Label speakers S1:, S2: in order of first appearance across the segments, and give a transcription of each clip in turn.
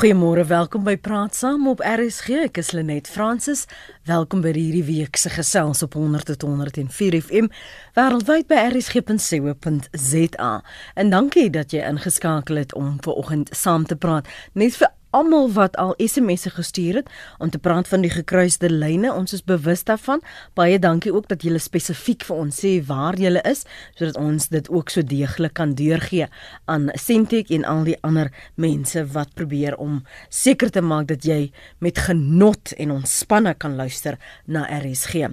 S1: Goeiemôre, welkom by Praat Saam op RSG. Ek is Lenet Fransis. Welkom by hierdie week se gesels op 100.104 FM wêreldwyd by rsg.co.za. En dankie dat jy ingeskakel het om ver oggend saam te praat. Net vir almal wat al SMS'e gestuur het om te praat van die gekruiste lyne. Ons is bewus daarvan. Baie dankie ook dat julle spesifiek vir ons sê waar julle is sodat ons dit ook so deeglik kan deurgee aan Sentek en al die ander mense wat probeer om seker te maak dat jy met genot en ontspanne kan luister na RSG.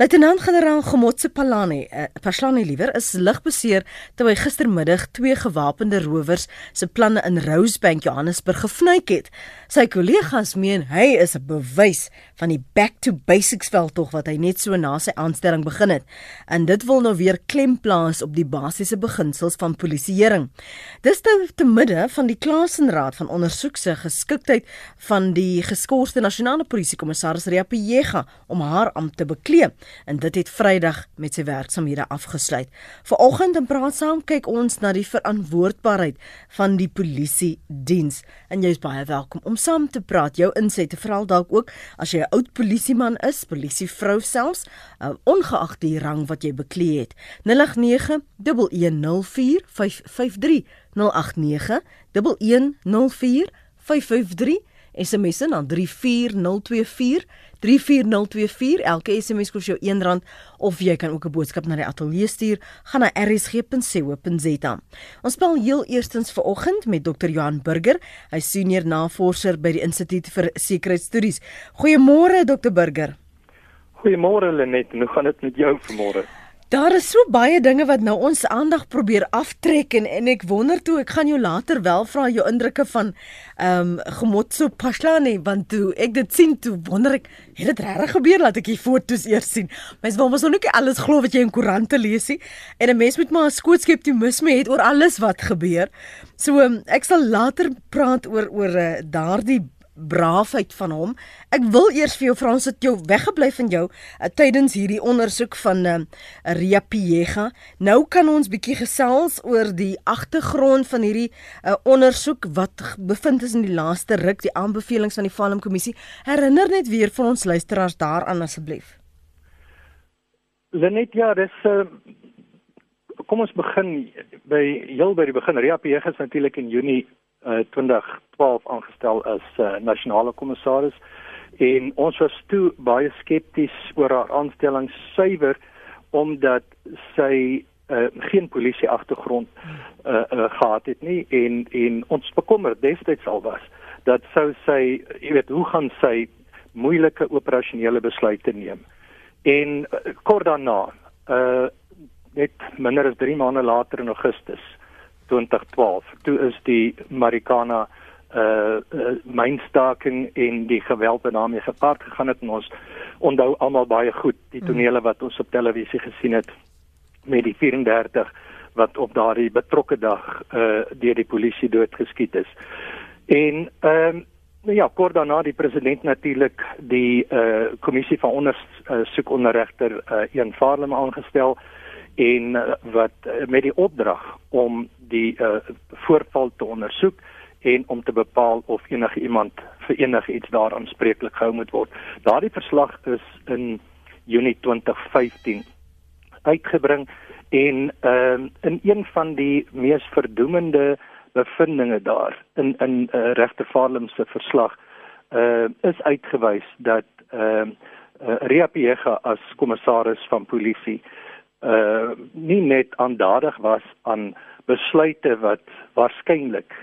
S1: Luitenant-generaal Gomotse Palane, uh, Paslane liewer, is ligbeseer toe hy gistermiddag twee gewapende rowers se planne in Rosebank, Johannesburg gefnuik het. Sy kollegas meen hy is 'n bewys van die back to basics veldtog wat hy net so na sy aanstelling begin het. En dit wil nou weer klem plaas op die basiese beginsels van polisieering. Dis nou te midde van die Klaasenraad van ondersoek se geskiktheid van die geskorste nasionale polisiekommissaris Ria Pejega om haar ampt te beklee en dit het Vrydag met sy werksamehede afgesluit. Vanoggend in praat saam kyk ons na die verantwoordbaarheid van die polisie diens en jy is baie welkom om saam te praat. Jou insette veral dalk ook as jy 'n oud polisieman is, polisievrou selfs, uh, ongeag die rang wat jy beklee het. 089 1104553 089 1104553 SMS na 34024 34024 elke SMS kos jou R1 of jy kan ook 'n boodskap na die ateljee stuur gaan na rsg.co.za. Ons bel heel eerstens ver oggend met Dr. Johan Burger, hy senior navorser by die Instituut vir Sekuriteitsstudies. Goeiemôre Dr. Burger.
S2: Goeiemôre Lenet, hoe gaan dit met jou vanmôre?
S1: Daar is so baie dinge wat nou ons aandag probeer aftrek en en ek wonder toe ek gaan jou later wel vra jou indrukke van ehm um, Gemotso Pashlane want toe ek dit sien toe wonder ek het dit regtig gebeur laat ek die foto's eers sien. Mens wil mos nog nie alles glo wat jy in koerante lees nie en 'n mens moet maar 'n skoot skeptisisme het oor alles wat gebeur. So um, ek sal later praat oor oor uh, daardie braafheid van hom. Ek wil eers vir jou vra ons het jou weggebly van jou uh, tydens hierdie ondersoek van uh, Ria Piega. Nou kan ons bietjie gesels oor die agtergrond van hierdie uh, ondersoek wat bevind is in die laaste ruk die aanbevelings van die Falem kommissie. Herinner net weer vir ons luisteraars daaraan asseblief.
S2: Lenet ja, dis uh, kom ons begin by heel by die begin. Ria Piega is natuurlik in Junie uh, 2012 aangestel as uh, nasionale kommissaris. En ons was toe baie skepties oor haar aanstelling suiwer omdat sy uh, geen polisie agtergrond uh, uh, gehad het nie en en ons bekommer destyds al was dat sou sy jy weet hoe gaan sy moeilike operasionele besluite neem? En uh, kort daarna uh, net minder as 3 maande later in Augustus 2012. Toe is die Marikana uh, uh mynstaking en die geweld wat daarmee gepaard gegaan het en ons onthou almal baie goed die mm. tonele wat ons op televisie gesien het met die 34 wat op daardie betrokke dag uh deur die polisie doodgeskiet is. En ehm um, nou ja, kort daarna die president natuurlik die uh kommissie van ondersoek uh, onder regter uh, Ian Farlem aangestel en uh, wat uh, met die opdrag om die uh, voorval te ondersoek en om te bepaal of enige iemand vir enige iets daaraan spreeklik gehou moet word. Daardie verslag is in Junie 2015 uitgebring en uh, in een van die mees verdoemende bevindinge daar in in uh, regter Farlem se verslag uh, is uitgewys dat uh, uh, Ria Piega as kommissaris van polisie uh nie net aandadig was aan besluite wat waarskynlik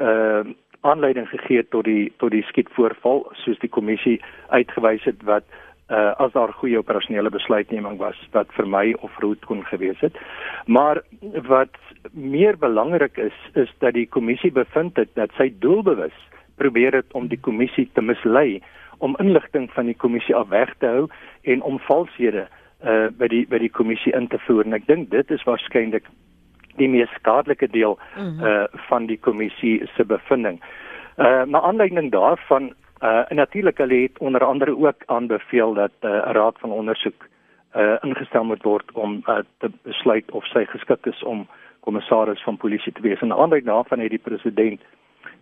S2: uh aanleiding gegee tot die tot die skietvoorval soos die kommissie uitgewys het wat uh as daar goeie operasionele besluitneming was wat vir my of roet kon gewees het. Maar wat meer belangrik is is dat die kommissie bevind het dat sy doelbewus probeer het om die kommissie te mislei om inligting van die kommissie af weg te hou en om valshede uh by die by die kommissie in te voer en ek dink dit is waarskynlik die mees skadelike deel mm -hmm. uh van die kommissie se bevinding. Uh maar aanleiding daarvan uh natuurlik hulle het onder andere ook aanbeveel dat 'n uh, raad van ondersoek uh ingestel moet word om uh, te besluit of sy geskik is om kommissaris van polisie te wees. En aanleiding daarvan het die president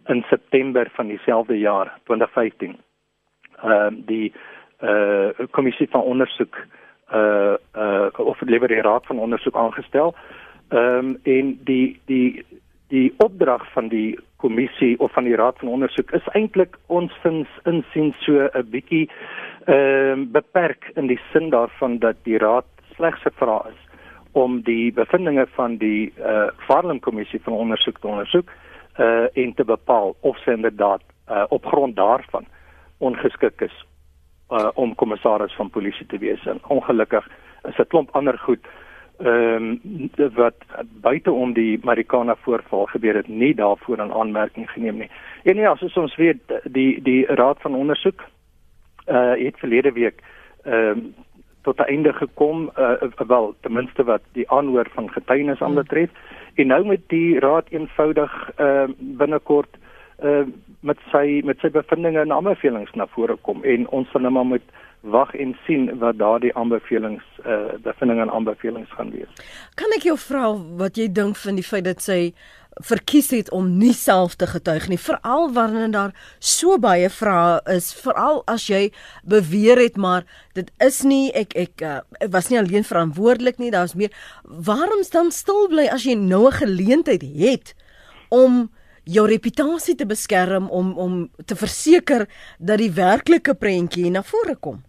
S2: in September van dieselfde jaar 2015 ehm uh, die eh uh, kommissie van ondersoek uh, eh uh, of liewer die raad van ondersoek aangestel. Ehm um, en die die die opdrag van die kommissie of van die raad van ondersoek is eintlik ons vins insien so 'n bietjie ehm uh, beperk in die sin daarvan dat die raad slegs gevra is om die bevindinge van die eh uh, Farlam kommissie van ondersoek te ondersoek eh uh, en te bepaal of sy inderdaad uh, op grond daarvan ongeskik is uh, om kommissaris van polisie te wees. En ongelukkig is 'n klomp ander goed ehm um, wat buite om die Marikana voorval gebeur het nie daarvoor aan aanmerking geneem nie. En ja, soos ons weet, die die raad van ondersoek uh het verlede week ehm um, tot 'n einde gekom uh wel ten minste wat die aanhoor van getuienis aanbetref en nou met die raad eenvoudig ehm uh, binnekort uh met sy met sy bevindinge en aanbevelings na vore kom en ons sal nou maar moet wag en sien wat daardie aanbevelings uh bevindinge en aanbevelings gaan wees.
S1: Kan ek jou vra wat jy dink van die feit dat sy verkies het om nie self te getuig nie, veral wanneer daar so baie vrae is, veral as jy beweer het maar dit is nie ek ek uh, was nie alleen verantwoordelik nie, daar's meer. Waarom dan stil bly as jy nou 'n geleentheid het om jou reputasie te beskerm om om te verseker dat die werklike prentjie na vore kom.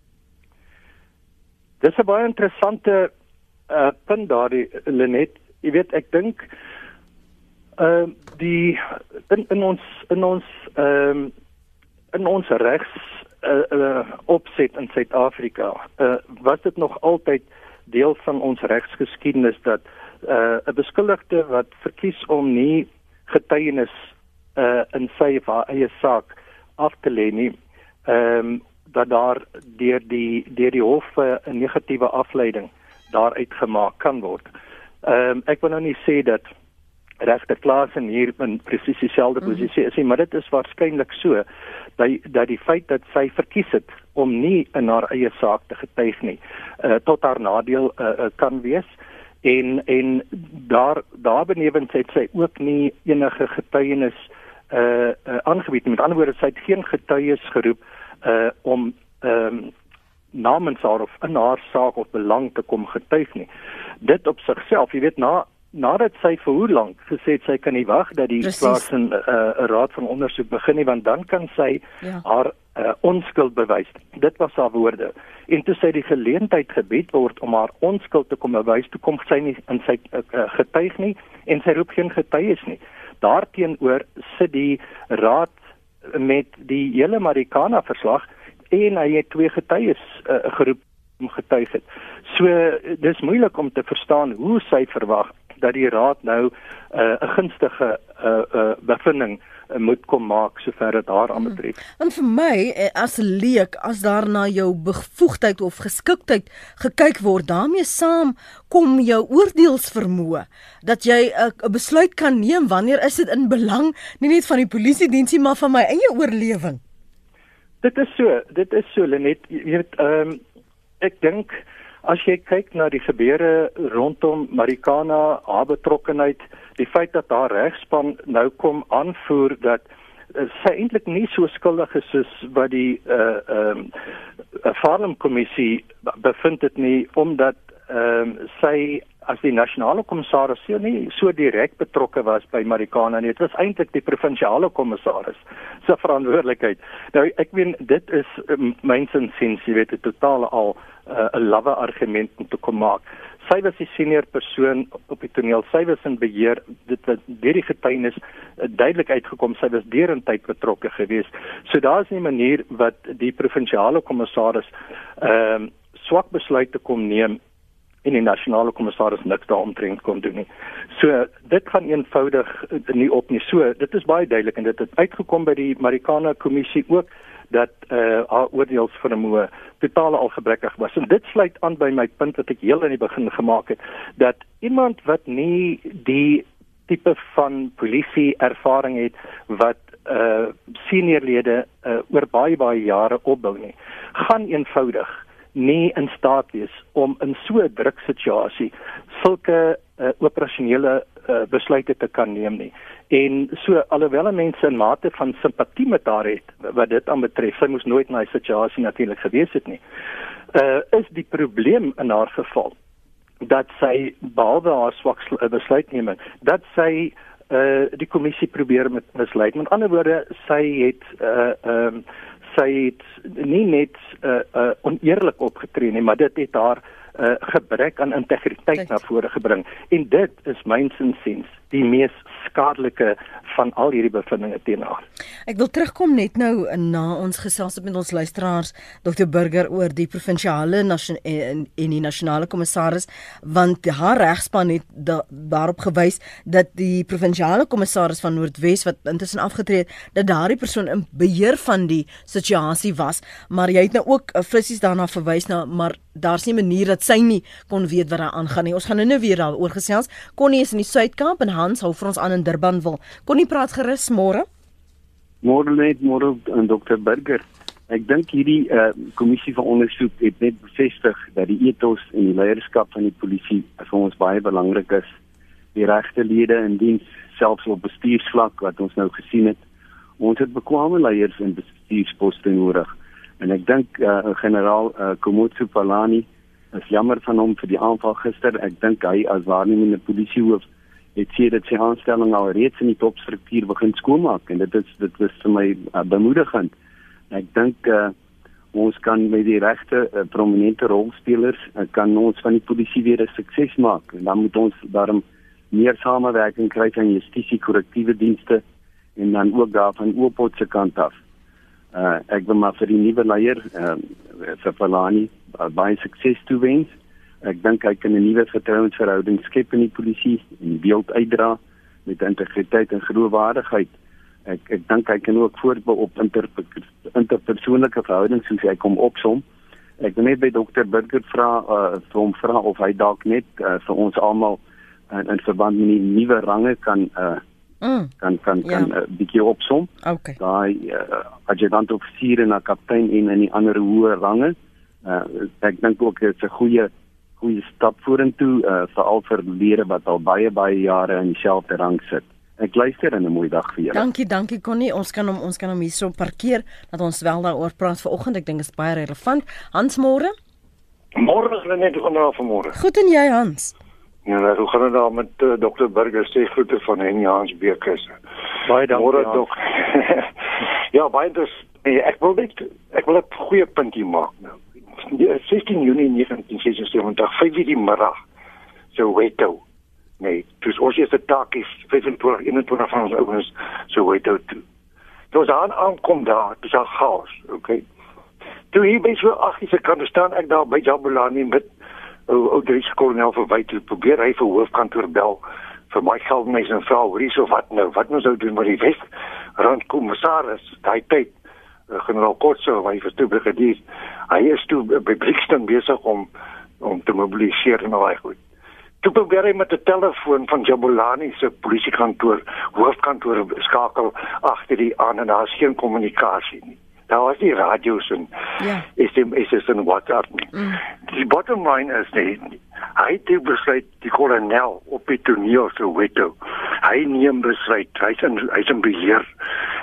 S2: Dis 'n baie interessante uh punt daardie Lenet. Jy weet ek dink uh die in, in ons in ons ehm um, in ons regs uh, uh opset in Suid-Afrika uh was dit nog altyd deel van ons regsgeskiedenis dat 'n uh, beskuldigde wat verkies om nie getuienis uh in sy of haar eie saak af te lê nie. Ehm um, dat daar deur die deur die hof 'n negatiewe afleiding daaruit gemaak kan word. Ehm um, ek wil nou nie sê dat regter Klaasen hier in presies dieselfde mhm. posisie is nie, maar dit is waarskynlik so dat dat die feit dat sy verkies het om nie in haar eie saak te getuig nie, uh, tot haar nadeel uh, uh, kan wees en en daar daar benewens het sy ook nie enige getuienis uh, uh aangebied met ander woorde sy het geen getuies geroep uh om ehm um, namens haar of in haar saak of belang te kom getuig nie. Dit op sigself jy weet na nadat sy vir hoe lank gesê het sy kan nie wag dat die plaas 'n uh, raad van ondersoek begin nie want dan kan sy ja. haar uh, onskuld bewys. Dit was haar woorde. En toe sy die geleentheid gebied word om haar onskuld te kom bewys toe kom sy nie in sy uh, getuig nie en sy roep geen getuies nie. Daarteenoor sit die raad met die hele Marikana verslag en hy het twee getuies uh, geroep om getuig het. So dis moeilik om te verstaan hoe sy verwag dat die raad nou uh, 'n uh, gunstige uh, uh, bevinding uh, moet kom maak sover dit haar aanbetref.
S1: Hmm. En vir my as 'n leek as daar na jou bevoegdheid of geskiktheid gekyk word, daarmee saam kom jou oordeelsvermoë dat jy 'n besluit kan neem wanneer is dit in belang nie net van die polisie diensie maar van my eie oorlewing.
S2: Dit is so, dit is so Lenet, jy weet ehm um, ek dink as jy kyk na die gebeure rondom Marikana, haar betrokkeheid, die feit dat haar regspan nou kom aanvoer dat uh, sy eintlik nie so skuldig is soos wat die uh ehm uh, Farnham kommissie bevind het nie omdat ehm uh, sy as die nasionale kommissaris sê nie so direk betrokke was by Marikana nie. Dit was eintlik die provinsiale kommissaris se verantwoordelikheid. Nou ek meen dit is um, mynsins sins jy weet 'n totale al uh, 'n lawwe argument om te kom maak. Sy was die senior persoon op die toneel. Sy was in beheer. Dit het deur die getuienis uh, duidelik uitgekom sy was deurentyd betrokke geweest. So daar's 'n manier wat die provinsiale kommissaris ehm uh, swak besluite kom neem en die nasionale kommissaris niks daaromtrent kon doen nie. So dit gaan eenvoudig nie op nie. So dit is baie duidelik en dit het uitgekom by die Marikana kommissie ook dat eh uh, haar oordeelsvermoë totaal al gebrekkig was. En dit sluit aan by my punt wat ek heel in die begin gemaak het dat iemand wat nie die tipe van polisie ervaring het wat eh uh, seniorlede uh, oor baie baie jare opbou nie, gaan eenvoudig nie in staat wees om in so 'n druk situasie sulke uh, operasionele uh, besluite te kan neem nie. En so alhoewel mense 'n mate van simpatie met haar het wat dit aanbetref, sy moes nooit in daai situasie natuurlik gewees het nie. Uh is die probleem in haar geval dat sy behalwe haar swak besluitneming, dat sy uh die kommissie probeer met mislei. Met ander woorde, sy het uh ehm um, sy het nie net uh, uh oneerlik opgetree nie, maar dit het haar uh gebrek aan integriteit na vore gebring. En dit is mynsinsiens die mees skadelike van al hierdie bevindinge teen haar.
S1: Ek wil terugkom net nou na ons gesels met ons luisteraars Dr Burger oor die provinsiale en en die nasionale kommissaris want haar regspan het da, daarop gewys dat die provinsiale kommissaris van Noordwes wat intussen afgetree het dat daardie persoon in beheer van die situasie was maar jy het nou ook uh, frissies daarna verwys na maar daar's nie manier dat sy nie kon weet wat daar aangaan nie. Ons gaan nou-nou weer daaroor gesels. Connie is in die Suid-Kaap en Hans hou vir ons aan in Durban wil. Connie praat gerus môre.
S3: Môre net môre aan Dr Burger. Ek dink hierdie uh, kommissie van ondersoek het net bevestig dat die ethos en die leierskap van die polisie vir ons baie belangrik is. Die regte lede in diens selfs op bestuursvlak wat ons nou gesien het. Ons het bekwame leiers in bestuursposte nodig. En ek dink uh, generaal uh, Komotsu Palani is jammer van hom vir die aanval gister. Ek dink hy as waarnemende polisiehoof het sê dat sy aanstelling al reeds in die topstruktuur begin skoonmaak en dit is dit is vir my uh, bemoedigend. Ek dink uh, ons kan met die regte uh, prominente rolspelers uh, kan ons van die polisie weer 'n sukses maak en dan moet ons daarom meer samewerking kry van justisie korrektiewe dienste en dan ook daarvan oopot se kant af uh ek wil maar vir die nuwe leier uh vir Falani uh, baie sukses toewens. Ek dink hy kan 'n nuwe vertrouensverhouding skep in die polisie en die beeld uitdra met integriteit en geloofwaardigheid. Ek ek dink hy kan ook voortbou op inter interpersoonlike verhoudings soos hy kom opsom. Ek wil net by dokter Burger vra uh vir hom vra of hy dalk net uh, vir ons almal uh, in verband met die nuwe range kan uh mm. kan kan kan 'n ja. uh, bietjie opsom.
S1: Okay.
S3: Daai uh, adjutant offisier en 'n kaptein en in die ander hoë range. Uh, ek dink ook dit is 'n goeie goeie stap vorentoe uh, veral vir lede wat al baie baie jare in dieselfde rang sit. Ek luister en 'n mooi dag vir julle.
S1: Dankie, dankie Connie. Ons kan hom ons kan hom hierso parkeer dat ons wel daaroor praat vanoggend. Ek dink dit is baie relevant. Hans môre?
S4: Môre is net genoeg vir môre.
S1: Goed en jy Hans?
S4: Ja, hoe gaan dit daar met uh, eh, Dr Burger sê groete van Henny Hans Bekes.
S2: Baie dankie. Môre
S4: dok. ja, baie dus nee, ek wil net ek wil 'n goeie punt hier maak nou. 16 Junie 1976, 5:00 die middag. So Weto. Nee, dis ons is die taak is 25 21 van ons ouens so Weto toe. Dit was aan aankom daar, dis al chaos, okay. Toe hier by so agter se kant staan ek daar by Jabulani met ou ou Dries kolonel verwyte probeer hy vir hoofkantoor bel vir my geldmense en vra is of wat nou wat moet ou doen met die wes rand kommissaris daai tyd generaal Kotso hy was toe brigadier hy is toe by Brixton besig om om te mobiliseer en al daai goed. Toe probeer hy met 'n telefoon van Jabulani se polisiekantoor hoofkantoor skakel agter die aan en daar's geen kommunikasie nie. Daar was die radio's en ja. Is dit is dit 'n WhatsApp nie. Mm. die bottom line is net hy het besluit die kolonel op die toneel so weto hy neem besluit. Hy's in hy's in beheer.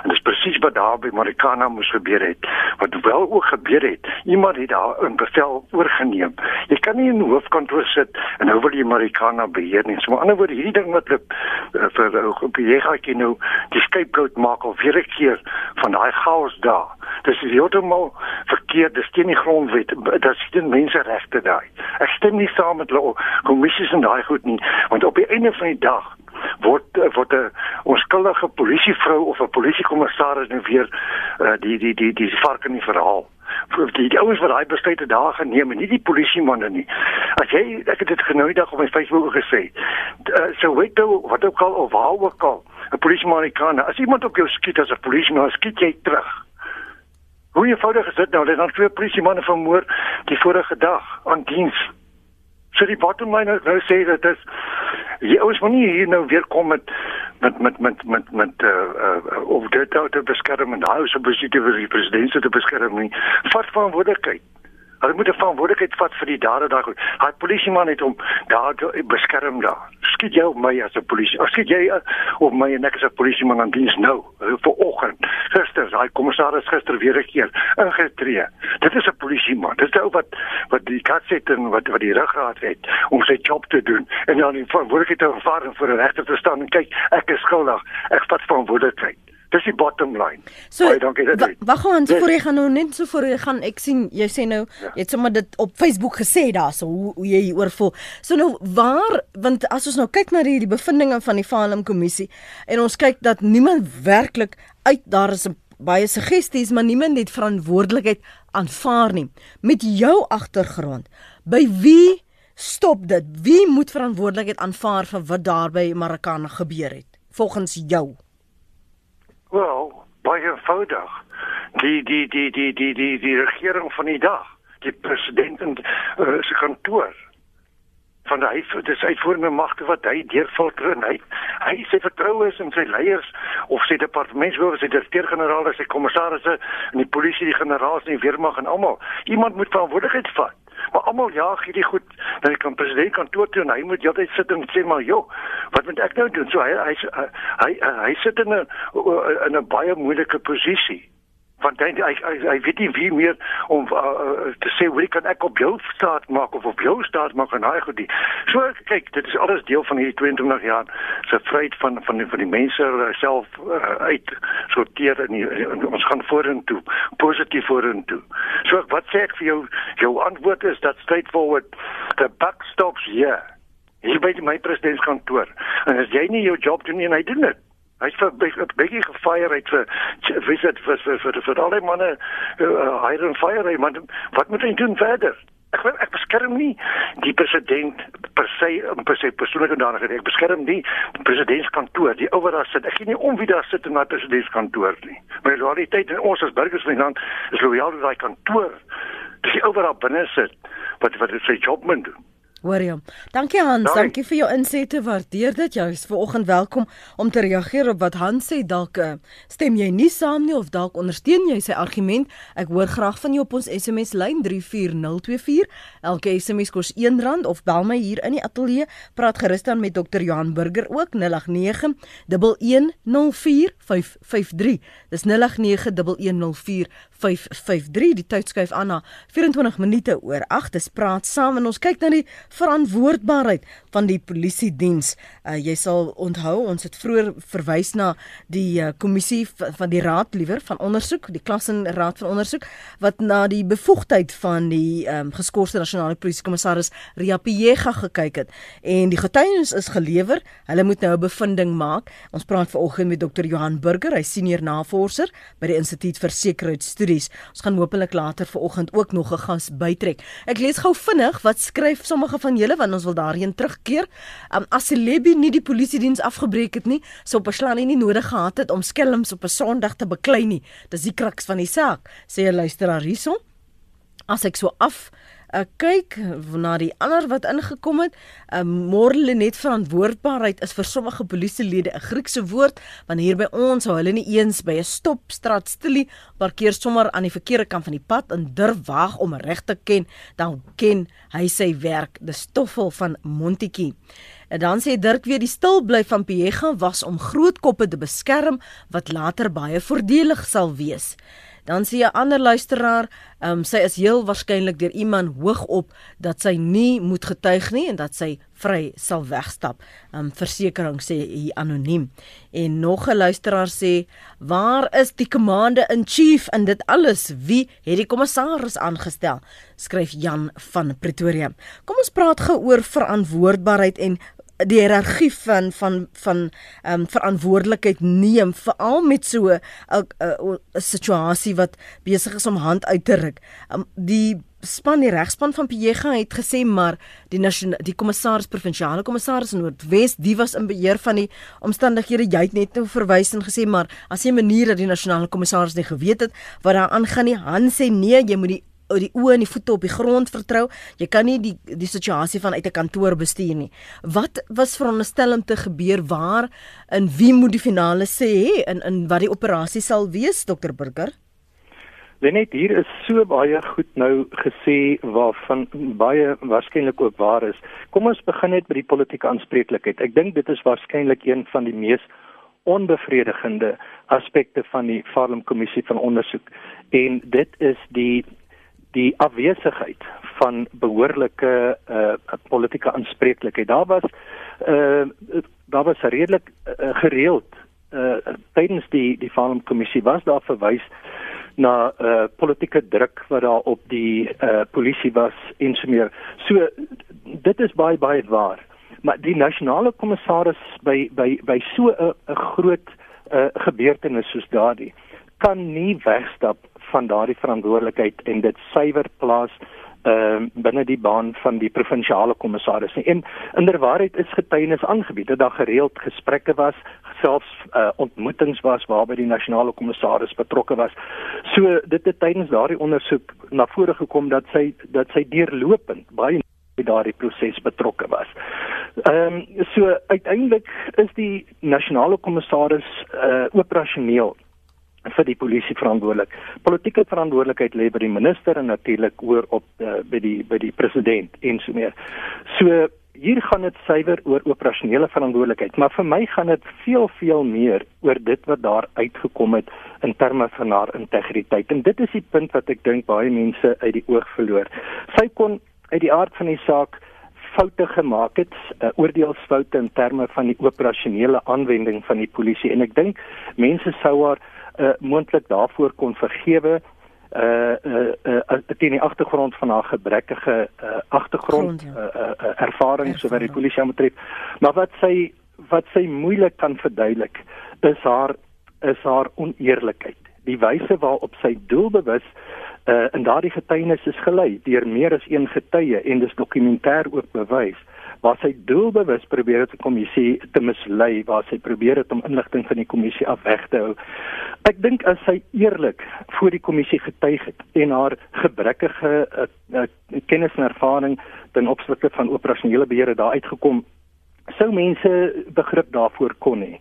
S4: En dis presies wat daar by Marikana moes gebeur het. Wat wel ook gebeur het iemand het daar 'n bevel oorgeneem. Jy kan nie in hoofkantoor sit en nou wil jy Marikana beheer nie. So 'n ander woord hierdie ding wat loop uh, vir uh, jy gaan jy nou die scapegoat maak of weer 'n keer van daai chaos daar. Dis heeltemal verkeerd. Dis teen die grondwet. Dit is teen menseregte daai ek stem nie saam met hulle kommissies en daai goed nie want op die einde van die dag word word 'n onskuldige polisievrou of 'n polisiekommissaris nou weer uh, die die die die vark in die verhaal vir die, die ouens wat daai besluite daar geneem en nie die polisiemanne nie. As jy ek het dit genooi dag op my Facebook gesê. Uh, so weet jy wat ook al of waar ook al 'n polisieman kan as iemand op jou skiet as 'n polisieman skiet jy terug. Hoe eenvoudig is dit nou? Hulle het twee polisiemanne vermoor die vorige dag aan diens. So die bottom line nou sê dat dit jy ons moet nie hier nou weer kom met met met met met met uh, uh of dit uit te beskerm en daai so besig vir die president te beskerm nie. Vat verantwoordelikheid. Hulle moet 'n verantwoordelikheid vat vir die dade daai. Hy polisieman het hom daar beskerm daar. skiet jy op my as 'n polisie. Of skiet jy uh, op my en ek as 'n polisieman aan diens nou, uh, vir oggend. Gister, daai kommissaris gister weer 'n keer ingetree. Dit is 'n polisieman. Dit is ou wat wat die kat sit en wat wat die ruggraat het om sy job te doen en dan die verantwoordelikheid te ervaar voor 'n regter te staan en kyk, ek is skuldig. Ek vat verantwoordelikheid. Dis die bottom line.
S1: So, wag gou ons voor jy gaan nou net so voor jy gaan ek sien jy sê nou ja. jy het sommer dit op Facebook gesê daarso hoe, hoe jy hieroor voel. So nou waar want as ons nou kyk na die, die bevindinge van die Farnham kommissie en ons kyk dat niemand werklik uit daar is 'n baie suggesties maar niemand het verantwoordelikheid aanvaar nie. Met jou agtergrond, by wie stop dit? Wie moet verantwoordelikheid aanvaar vir wat daar by Marokkaan gebeur het volgens jou?
S4: Wel, baie eenvoudig. Die die die die die die die regering van die dag, die president en uh, se kantoor van hy dis uitvoerende magte wat hy deurfilter en hy hy sê vertroue is in sy leiers of sy departementshoof sy direkteur-generaal sy kommissarisse en die polisie die generaals en die weermag en almal iemand moet verantwoordelikheid vat maar almal jaag hierdie goed na die president kantoor toe en hy moet heeltyd sit en sê maar joh wat moet ek nou doen? So hy hy hy, hy, hy sit in 'n in 'n baie moeilike posisie want hy hy, hy hy weet nie wie meer om uh, te sê hoe kan ek op jou staat maak of op jou staat maak en daai goed die. So kyk, dit is alles deel van hierdie 22 jaar se vryheid van van die, van die mense self uh, uit sorteer en, en ons gaan vorentoe, positief vorentoe. So wat sê ek vir jou? Jou antwoord is dat straightforward the buck stops here. Hier by my presidentskantoor. En as jy nie jou job doen nie en hy doen dit Hy's vir 'n bietjie gefire uit vir visit vir vir vir vir al die manne uh, and fire man wat moet hy doen verder? Ek wil ek beskerm nie die president per se per se persoonlike danigheid ek beskerm nie die presidentskantoor die ou wat daar sit. Ek gee nie om wie daar sit in my presidentskantoor nie. Maar die realiteit en ons as burgers van die land is loyaal tot daai kantoor. Dis die ou wat daar binne sit wat wat sy job moet doen
S1: Hoor jy? Dankie Hans, Dank. dankie vir jou insette. Waardeer dit. Jy is vanoggend welkom om te reageer op wat Hans sê. Dalk uh, stem jy nie saam nie of dalk ondersteun jy sy argument. Ek hoor graag van jou op ons SMS lyn 34024. Elke SMS kos R1 of bel my hier in die ateljee. Praat gerus dan met Dr. Johan Burger ook 089 1104553. Dis 089 1104553. Die tyd skuif aan na 24 minute oor 8. Dis praat saam en ons kyk na die verantwoordbaarheid van die polisie diens. Uh, jy sal onthou ons het vroeër verwys na die uh, kommissie van die raad liewer van ondersoek, die klassenraad van ondersoek wat na die bevoegdheid van die um, geskorste nasionale polisiekommissaris Ria Piega gekyk het en die getuienis is gelewer. Hulle moet nou 'n bevinding maak. Ons praat vanoggend met Dr. Johan Burger, hy senior navorser by die Instituut vir Sekuriteitsstudies. Ons gaan hopelik later vanoggend ook nog 'n gas bytrek. Ek lees gou vinnig wat skryf sommige van julle want ons wil daarheen terugkeer. Um, as Celebi nie die polisie diens afgebreek het nie, sou Paslani nie nodig gehad het om skelms op 'n Sondag te beklei nie. Dis die kruks van die saak, sê 'n luisteraar hierson. As ek so af uh, kyk na die ander wat ingekom het, uh, morele net verantwoordbaarheid is vir sommige polisielede 'n Griekse woord, want hier by ons hou hulle nie eens by 'n stopstraat stilie parkeer sommer aan die verkeerde kant van die pad en durf wag om reg te ken, dan ken hy sy werk. Dis Stoffel van Montetjie. En dan sê Dirk weer die stil bly van Piega was om groot koppe te beskerm wat later baie voordelig sal wees. Dan sê 'n ander luisteraar, um, sy is heel waarskynlik deur iemand hoog op dat sy nie moet getuig nie en dat sy vry sal wegstap. Um versekering sê hy anoniem. En nog 'n luisteraar sê, "Waar is die commander in chief in dit alles? Wie het die kommissaris aangestel?" skryf Jan van Pretoria. Kom ons praat gou oor verantwoordbaarheid en die hiërargie van van van ehm um, verantwoordelikheid neem veral met so 'n situasie wat besig is om hand uit te ruk. Um, die span die regspan van Piega het gesê maar die die kommissaris provinsiale kommissaris in Noordwes die was in beheer van die omstandighede jy het net nou verwys en gesê maar as jy 'n manier dat die nasionale kommissaris nie geweet het wat daar aangaan nie Han sê nee jy moet die die oë en die voete op die grond vertrou. Jy kan nie die die situasie van uit 'n kantoor bestuur nie. Wat was veronderstel om te gebeur waar en wie moet die finale sê in in wat die operasie sal wees Dr Burger?
S2: Lenet hier is so baie goed nou gesê waarvan baie waarskynlik ook waar is. Kom ons begin net by die politieke aanspreeklikheid. Ek dink dit is waarskynlik een van die mees onbevredigende aspekte van die Farlem kommissie van ondersoek en dit is die die afwesigheid van behoorlike uh politieke aanspreeklikheid. Daar was uh daar was redelik uh, gereeld uh tydens die die Farlem kommissie was daar verwys na uh politieke druk wat daar op die uh polisie was en so meer. So dit is baie baie waar. Maar die nasionale kommissaris by by by so 'n groot uh gebeurtenis soos daardie kan nie wegstap van daardie verantwoordelikheid en dit suiwer plaas ehm uh, binne die baan van die provinsiale kommissaris. En inderwaarheid is getuienis aangebied dat daar gereeld gesprekke was, selfs uh, ontmoetings was waarby die nasionale kommissaris betrokke was. So dit het tydens daardie ondersoek na vore gekom dat sy dat sy deurlopend baie by daardie proses betrokke was. Ehm um, so uiteindelik is die nasionale kommissaris uh, operasioneel vir die polisie verantwoordelik. Politieke verantwoordelikheid lê by die minister en natuurlik oor op uh, by die by die president en so meer. So hier gaan dit suiwer oor operasionele verantwoordelikheid, maar vir my gaan dit veel veel meer oor dit wat daar uitgekom het in terme van haar integriteit. En dit is die punt wat ek dink baie mense uit die oog verloor. Sy kon uit die aard van die saak foute gemaak het, uh, oordeelsfoute in terme van die operasionele aanwending van die polisie en ek dink mense sou haar uh, moontlik daarvoor kon vergewe uh uh, uh teen die agtergrond van haar gebrekkige uh agtergrond ja. uh, uh, uh ervaring so wat die polisie moet tref. Maar wat sy wat sy moeilik kan verduidelik is haar is haar oneerlikheid. Die wyse waarop sy doelbewus uh in daardie getuienis is gelei deur meer as een getuie en dis dokumentêr ook bewys. Uh waar sy doelbewus probeer het om die kommissie te mislei, waar sy probeer het om inligting van die kommissie af weg te hou. Ek dink as sy eerlik voor die kommissie getuig het en haar gebrekkige uh, uh, kennis en ervaring ten opsigte van operasionele beheer daar uitgekom, sou mense begrip daarvoor kon hê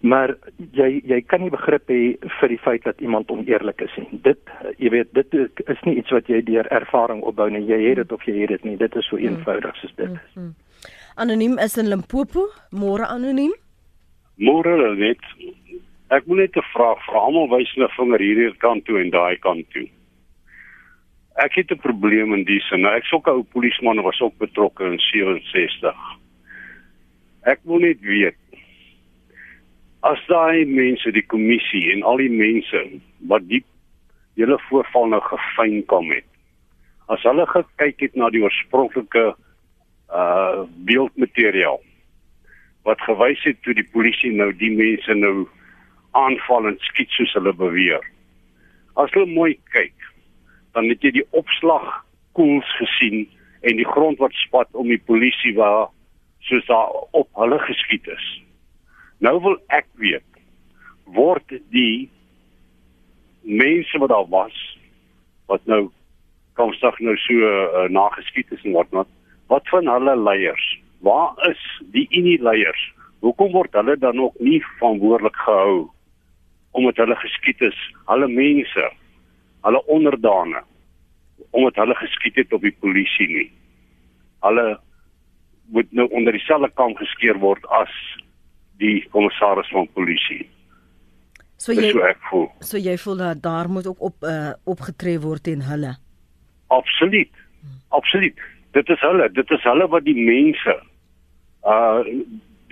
S2: maar jy jy kan nie begrip hê vir die feit dat iemand oneerlik is nie. Dit jy weet dit is nie iets wat jy deur ervaring opbou nie. Jy het dit of jy het dit nie. Dit is so eenvoudig soos dit is. Mm -hmm.
S1: Anoniem is in Limpopo. Môre anoniem.
S5: Môre net. Ek moet net 'n vraag vra. Almal wys hulle vinger hierdie kant toe en daai kant toe. Ek het 'n probleem in die sin. Nou ek sou 'n ou polisieman was ook betrokke in 67. Ek wil net weet as daai mense die kommissie en al die mense wat die hele voorval nou gefyn kom het. As hulle gekyk het na die oorspronklike uh beeldmateriaal wat gewys het toe die polisie nou die mense nou aanval en skiet soos hulle beweer. As hulle mooi kyk, dan het jy die opslag koels gesien en die grond wat spat om die polisie waar soos daar op hulle geskiet is. Nou wil ek weet word die mense wat daar was wat nou kom sag nou so uh, nageskiet is en wat not wat van hulle leiers? Waar is die Unie leiers? Hoekom word hulle dan ook nie verantwoordelik gehou omdat hulle geskiet is, hulle mense, hulle onderdane omdat hulle geskiet het op die polisie nie. Hulle moet nou onder dieselfde kam geskeer word as die kommissaris van polisie.
S1: So jy so, so jy voel dat daar moet ook op uh, opgetree word teen hulle.
S5: Absoluut. Absoluut dit is hulle dit is hulle wat die mense uh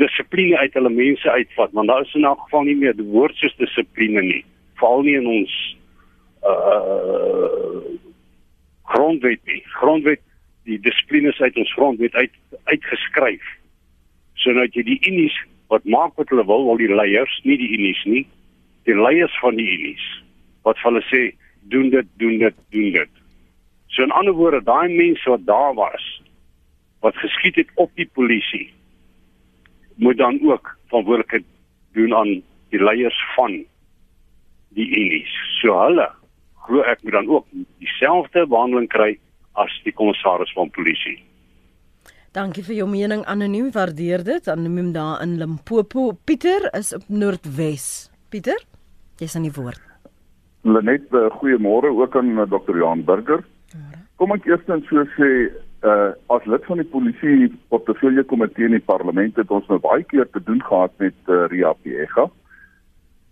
S5: dissipline uit hulle mense uitvat want daar is in elk geval nie meer die woord soos dissipline nie veral nie in ons uh grondwet nie. Grondwet die dissipline uit ons grondwet uit uitgeskryf so nou jy die unies wat maak wat hulle wil al die leiers nie die unies nie die leiers van die unies wat hulle sê doen dit doen dit doen dit So in ander woorde, daai mense wat daar was wat geskiet het op die polisie moet dan ook verantwoordelikheid doen aan die leiers van die Unis. So hulle glo ek moet dan ook dieselfde behandeling kry as die kommissaris van polisie.
S1: Dankie vir jou mening anoniem, waardeer dit. Anoniem daar in Limpopo. Pieter is op Noordwes. Pieter, jy's aan die woord.
S6: Lenet, uh, goeiemôre ook aan uh, Dr. Johan Burger. Kom ek eers dan so sê, uh as lid van die polisie portefeulje komitee in die parlement het ons nou baie keer te doen gehad met uh, Ria Piega.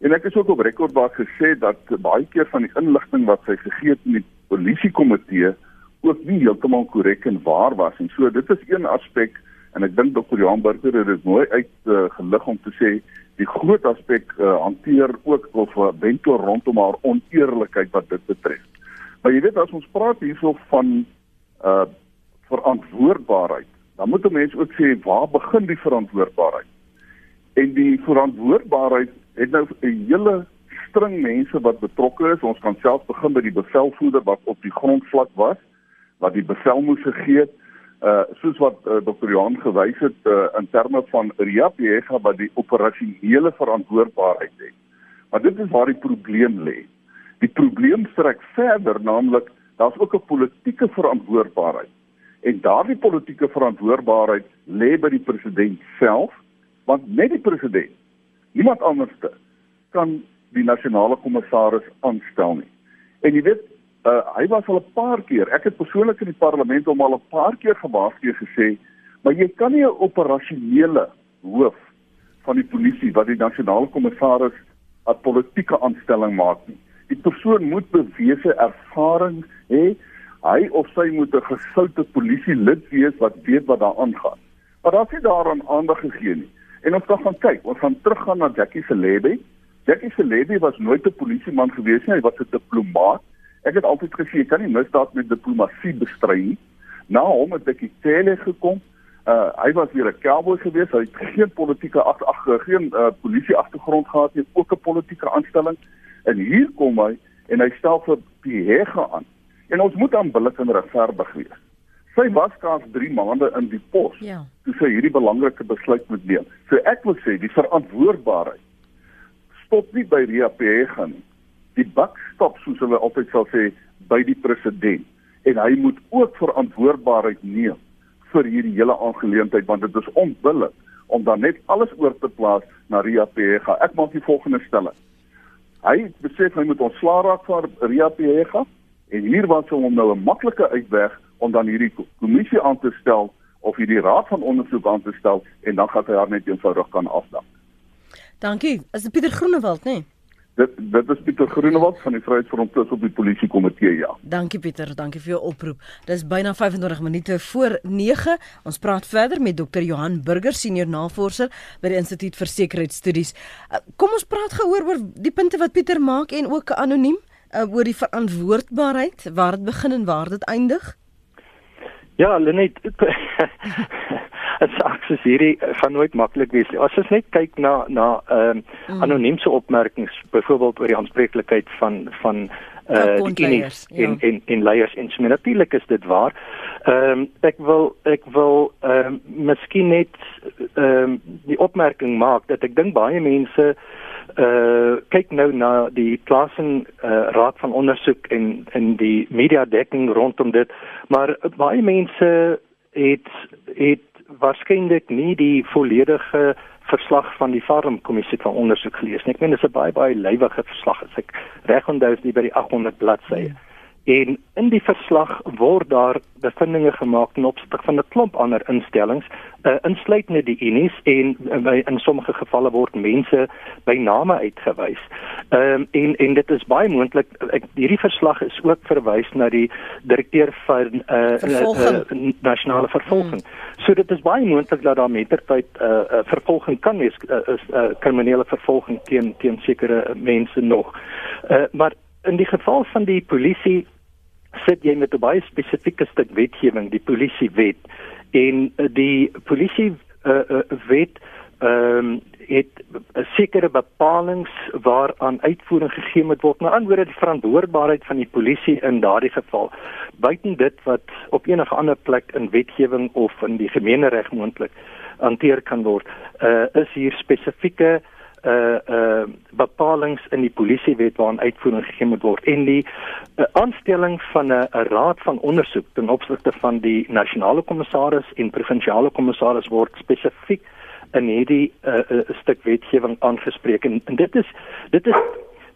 S6: En ek is ook op rekord waar gesê dat baie keer van die inligting wat sy gegee het in die polisie komitee ook nie heeltemal korrek en waar was en so dit is een aspek en ek dink Dr. Johan Burger het dit mooi uit uh, gelig om te sê die groot aspek uh, hanteer ook of wentel rondom haar oneerlikheid wat dit betref. Maar jy weet as ons praat hierso van uh verantwoordbaarheid, dan moet 'n mens ook sê waar begin die verantwoordbaarheid? En die verantwoordbaarheid het nou 'n hele string mense wat betrokke is. Ons kan self begin by die bevelvoerder wat op die grondvlak was, wat die bevel moes gegee het, uh soos wat uh, Dr. Johan gewys het uh, in terme van RIAPEGA wat die operasionele verantwoordbaarheid het. Maar dit is waar die probleem lê. Die probleem strek verder, naamlik daar's ook 'n politieke verantwoordbaarheid. En daardie politieke verantwoordbaarheid lê by die president self, want net die president, niemand anderste kan die nasionale kommissaris aanstel nie. En jy weet, uh, hy was al 'n paar keer, ek het persoonlik in die parlement hom al 'n paar keer gewaarsku gesê, maar jy kan nie 'n operasionele hoof van die polisie wat die nasionale kommissaris 'n politieke aanstelling maak nie. Die persoon moet bewese ervaring hê. Hy of sy moet 'n gesoute polisie lid wees wat weet wat daar aangaan. Maar daar sien daaraan aandag gegee nie. En ons gaan kyk, ons gaan teruggaan na Jackie Celebi. Jackie Celebi was nooit 'n polisieman gewees nie, hy was 'n diplomaat. Ek het altyd gesê jy kan nie misdaad met diplomatie bestry nie. Na hom het ek Italië gekom. Uh hy was weer 'n cowboy gewees. Hy het geen politieke ag ag geen uh, polisie agtergrond gehad nie, ook 'n politieke aanstelling. En hier kom hy en hy stel vir Piega aan. En ons moet aanbillik en regverdig wees. Sy was skaars 3 maande in die pos. Ja. Toe sy hierdie belangrike besluit moet neem. So ek wil sê die verantwoordbaarheid stop nie by Ria Piega nie. Die bak stop soos hulle altyd sal sê by die president en hy moet ook verantwoordbaarheid neem vir hierdie hele aangeleentheid want dit is onbillik om dan net alles oor te plaas na Ria Piega. Ek maak die volgende stelling. Hy besef hy moet ontslaa raak van Ria Piega en hier was hom nou 'n maklike uitweg om dan hierdie kommissie aan te stel of hierdie raad van ondersoek aan te stel en dan gaan hy haar net eenvoudig kan afdank.
S1: Dankie. Is dit Pieter Groenewald, né? Nee?
S6: Dit dit is Pieter Groenewald van die Vryheidsfront plus op die polisie komitee ja.
S1: Dankie Pieter, dankie vir jou oproep. Dis byna 25 minute voor 9. Ons praat verder met Dr. Johan Burger, senior navorser by die Instituut vir Sekuriteitsstudies. Uh, kom ons praat gehoor oor die punte wat Pieter maak en ook anoniem uh, oor die verantwoordbaarheid, waar dit begin en waar dit eindig.
S2: Ja, Lenet Dit saks hierdie gaan nooit maklik wees nie. As ons net kyk na na ehm uh, mm. anoniemse opmerkings, byvoorbeeld oor die aanspreeklikheid van van eh uh, die leiers ja. en en en leiers en so natuurlik is dit waar. Ehm um, ek wil ek wil ehm um, miskien net ehm um, die opmerking maak dat ek dink baie mense uh kyk nou na die plasing uh, raad van ondersoek en en die media dekking rondom dit maar baie mense het het waarskynlik nie die volledige verslag van die Farm kommissie van ondersoek gelees nie. Ek meen dit is 'n baie baie lywige verslag as ek reg onthou is nie by die 800 bladsye. Hmm. En in die verslag word daar bevindinge gemaak ten opsigte van 'n klomp ander instellings, uh, insluitende die Unis en uh, in sommige gevalle word mense by name uitgewys. Ehm um, en en dit is baie moontlik ek hierdie verslag is ook verwys na die direkteur van uh, uh, uh, nasionale vervolging. Hmm. So dit is baie moontlik dat daar mettertyd 'n uh, uh, vervolging kan wees, uh, is 'n uh, kriminele vervolging teen teen sekere mense nog. Uh, maar in die geval van die polisie sit jy met 'n baie spesifieke stuk wetgewing, die polisiewet en eh, die polisie uh, wet ehm um, het sekere bepalinge waaraan uitvoering gegee moet word. Maar anderswoorde die verantwoordbaarheid van die polisie in daardie geval buiten dit wat op enige ander plek in wetgewing of in die gemeenereg moontlik hanteer kan word, uh, is hier spesifieke uh uh bepalinge in die polisiewet waaraan uitvoering gegee moet word en die uh, aanstelling van 'n raad van ondersoek ten opsigte van die nasionale kommissaris en provinsiale kommissaris word spesifiek in hierdie uh, uh, stuk wetgewing aangespreek en, en dit is dit is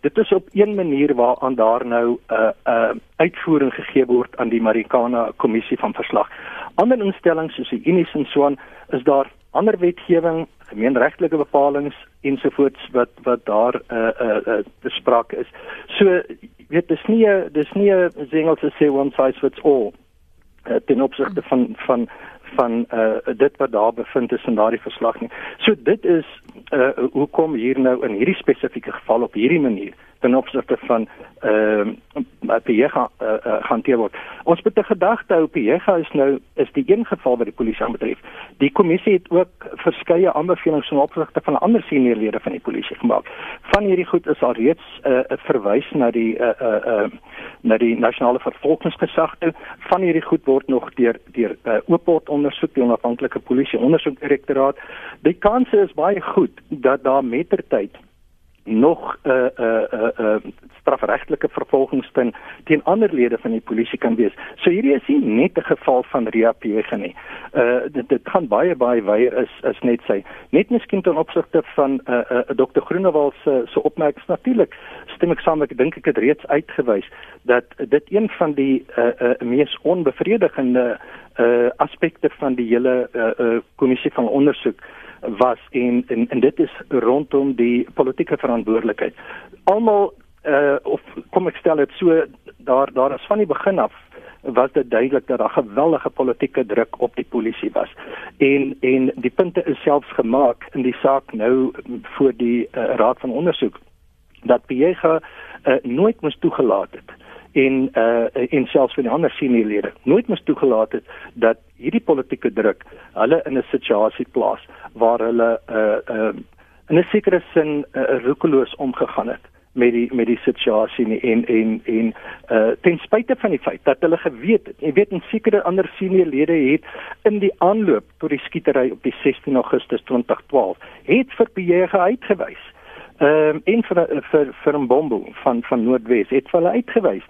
S2: dit is op een manier waaraan daar nou 'n uh, uh, uitvoering gegee word aan die Marikana kommissie van verslag. Ander instellings soos die Unis en so aan is daar ander wetgewing, gemeenregtelike bepalinge ensovoorts wat wat daar 'n uh, 'n uh, uh, besprake is. So weet dis nie dis nie 'n Engelse sê one size fits all uh, ten opsigte van van van uh dit wat daar bevind is in daardie verslag nie. So dit is uh hoekom hier nou in hierdie spesifieke geval op hierdie manier ten opsigte van ehm uh, Piega uh, uh, hanteer word. Ons moet 'n gedagte hou Piega is nou is die een geval wat die polisie aanbetref. Die kommissie het ook verskeie aanbevelings in opsigte van ander seniorlede van die polisie gemaak. Van hierdie goed is al reeds 'n uh, verwys na die uh uh, uh na die nasionale vervolgingsgesag toe. Van hierdie goed word nog deur deur uh, Oopot ondersoek die onafhanklike polisie ondersoekdirektoraat. Die kans is baie goed dat daar mettertyd nog 'n uh, 'n uh, 'n uh, uh, strafregtelike vervolgingspunt teen ander lede van die polisie kan wees. So hierdie is nie net 'n geval van reapege nie. Uh dit dit kan baie baie wyer is is net sy. Net miskien ten opsigte van 'n uh, 'n uh, Dr. Groenewald se se opmerkings natuurlik stem ek saam ek dink ek het reeds uitgewys dat dit een van die uh uh mees onbevredigende uh aspekte van die hele uh, uh kommissie van ondersoek was en en, en dit is rondom die politieke verantwoordelikheid. Almal uh of kom ek stel dit so daar daar is van die begin af was dit duidelik dat daar geweldige politieke druk op die polisie was. En en die punte is selfs gemaak in die saak nou voor die uh, raad van ondersoek dat Piega uh, nooit moes toegelaat het en uh en selfs vir die ander seniorlede nooit moes toegelaat het dat hierdie politieke druk hulle in 'n situasie plaas waar hulle uh uh in 'n sekere sin uh, roekeloos omgegaan het met die met die situasie nie en en en uh ten spyte van die feit dat hulle geweet het jy weet 'n sekere ander seniorlede het in die aanloop tot die skietery op die 16 Augustus 2012 het vir Pierre uitgewys ehm um, vir vir vir 'n bombo van van Noordwes het hulle uitgewys.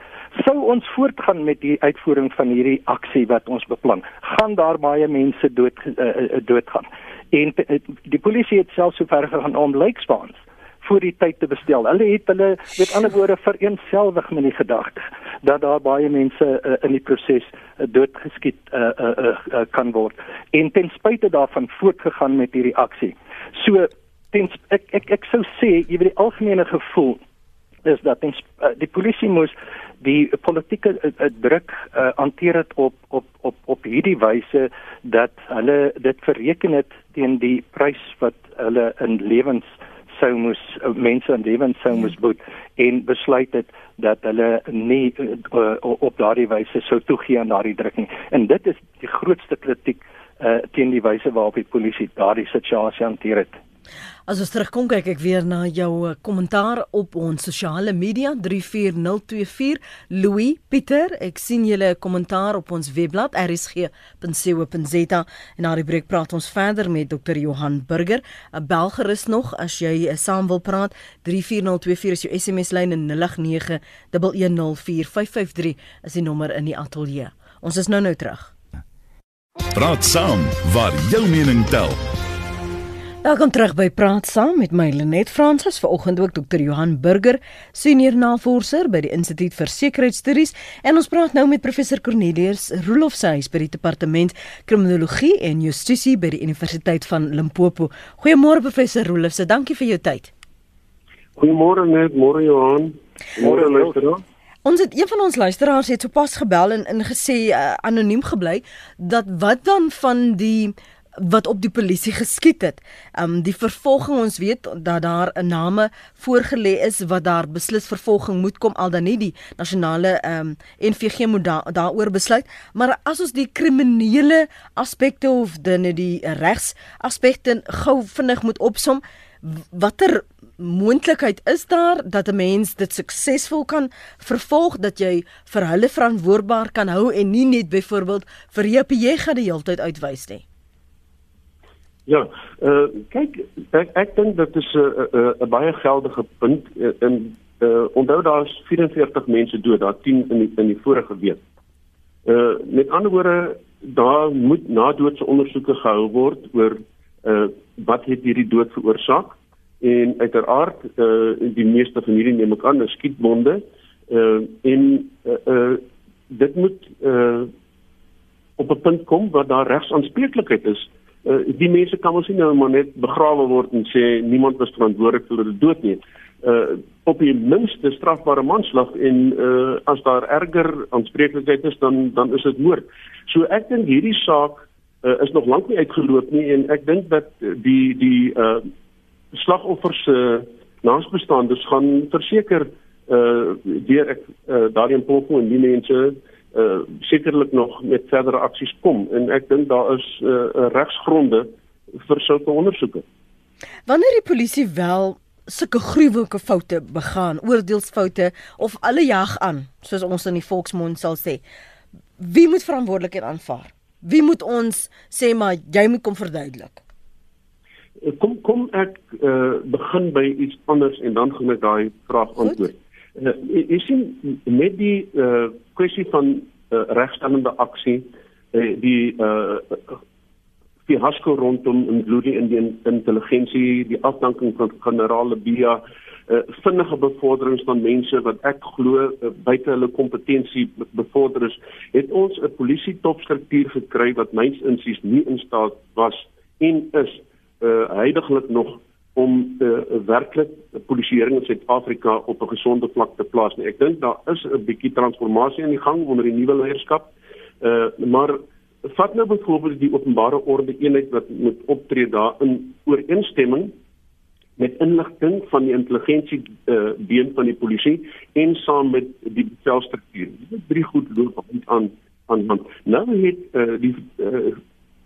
S2: Sou ons voortgaan met die uitvoering van hierdie aksie wat ons beplan, gaan daar baie mense dood uh, doodgaan. En uh, die polisie het self sover gegaan om lijkspans voor die tyd te bestel. Hulle het hulle met ander woorde vereenselwig met die gedagte dat daar baie mense uh, in die proses uh, doodgeskiet uh, uh, uh, uh, kan word. En ten spyte daarvan voortgegaan met hierdie aksie. So tens ek ek ek sou sê jy weet die algemene gevoel is dat tens, uh, die polisie moes die politieke uh, uh, druk hanteer uh, het op op op op hierdie wyse dat hulle dit bereken het teen die prys wat hulle in lewens sou moes uh, mense in lewens sou moes boet en besluit het dat hulle nie uh, op daardie wyse sou toegee aan daardie druk nie. En dit is die grootste kritiek uh, teen die wyse waarop die polisie daardie situasie hanteer het
S1: As ons terugkom kyk ek weer na jou eh, kommentaar op ons sosiale media 34024 Louis Pieter ek sien julle kommentaar op ons webblad rsg.co.za en na die breek praat ons verder met Dr Johan Burger. 'n belgerus nog as jy uh, saam wil praat. 34024 is jou SMS lyn en 0891104553 is die nommer in die ateljee ons is nou nou terug.
S7: Praat saam waar jou mening tel
S1: Welkom terug by Praat Saam met my Lenet Fransis, vanoggend ook Dr. Johan Burger, senior navorser by die Instituut vir Sekuriteitsstudies, en ons praat nou met professor Cornelius Roelofshuis by die Departement Kriminologie en Justisie by die Universiteit van Limpopo. Goeiemôre professor Roelofse, dankie vir jou tyd.
S8: Goeiemôre net, môre Johan. Môre luisteraar.
S1: Ons het een van ons luisteraars het sopas gebel en ingesê uh, anoniem gebly dat wat dan van die wat op die polisie geskiet het. Um die vervolging ons weet dat daar 'n name voorgelê is wat daar beslis vervolging moet kom al dan nie die nasionale um NVG moet da daaroor besluit, maar as ons die kriminele aspekte of dinge die regs aspekte gou vinnig moet opsom, watter moontlikheid is daar dat 'n mens dit suksesvol kan vervolg dat jy vir hulle verantwoordbaar kan hou en nie net byvoorbeeld vir JPJ die hele tyd uitwys nie.
S8: Ja, uh kyk ek ek dink dit is 'n uh, 'n uh, uh, baie geldige punt uh, in uh onthou daar's 44 mense dood, daar 10 in die, in die vorige week. Uh met ander woorde, daar moet na doodse ondersoeke gehou word oor uh wat het hierdie dood veroorsaak en uiteraard uh die meeste van hierdie neem ek aan is skietbonde uh en uh, uh dit moet uh op 'n punt kom waar daar regsaanspreeklikheid is. Uh die mense kan ons nie nou maar net begrawe word en sê niemand was verantwoordelik vir hulle dood nie. Uh op die minste strafbare manslag en uh as daar erger aanspreeklikheid is dan dan is dit moord. So ek dink hierdie saak uh, is nog lank nie uitgeloop nie en ek dink dat die die uh slagoffers se uh, naasbestaandes gaan verseker uh deur ek uh, daarin poging en die mense uh sekerlik nog met verdere aksies kom en ek dink daar is uh regsgronde vir sulke ondersoeke.
S1: Wanneer die polisie wel sulke gruwelike foute begaan, oordeelsfoute of alle jag aan, soos ons in die volksmond sal sê, wie moet verantwoordelikheid aanvaar? Wie moet ons sê maar jy moet kom verduidelik?
S8: Kom kom ek uh begin by iets anders en dan gaan ek daai vraag antwoord. Goed. Uh, jy sien met die uh, kwessie van uh, regstellende aksie uh, die uh, fiasco rondom in bloedie in die intelligensie die afdanking van generale Bia uh, vinnige bevorderings van mense wat ek glo uh, buite hulle kompetensie bevorder is het ons 'n polisie topstruktuur gekry wat myns insies nie in staat was en is uh, heidaglik nog om uh, werklik polisieering in Suid-Afrika op 'n gesonde vlak te plaas. Nie. Ek dink daar is 'n bietjie transformasie aan die gang onder die nuwe leierskap. Uh maar vat nou byvoorbeeld die openbare orde eenheid wat moet optree daar in ooreenstemming met inligting van die intelligensie uh been van die polisie en saam met die bevelstruktuur. Dit drie goed loop aan aan want nou het uh, die uh,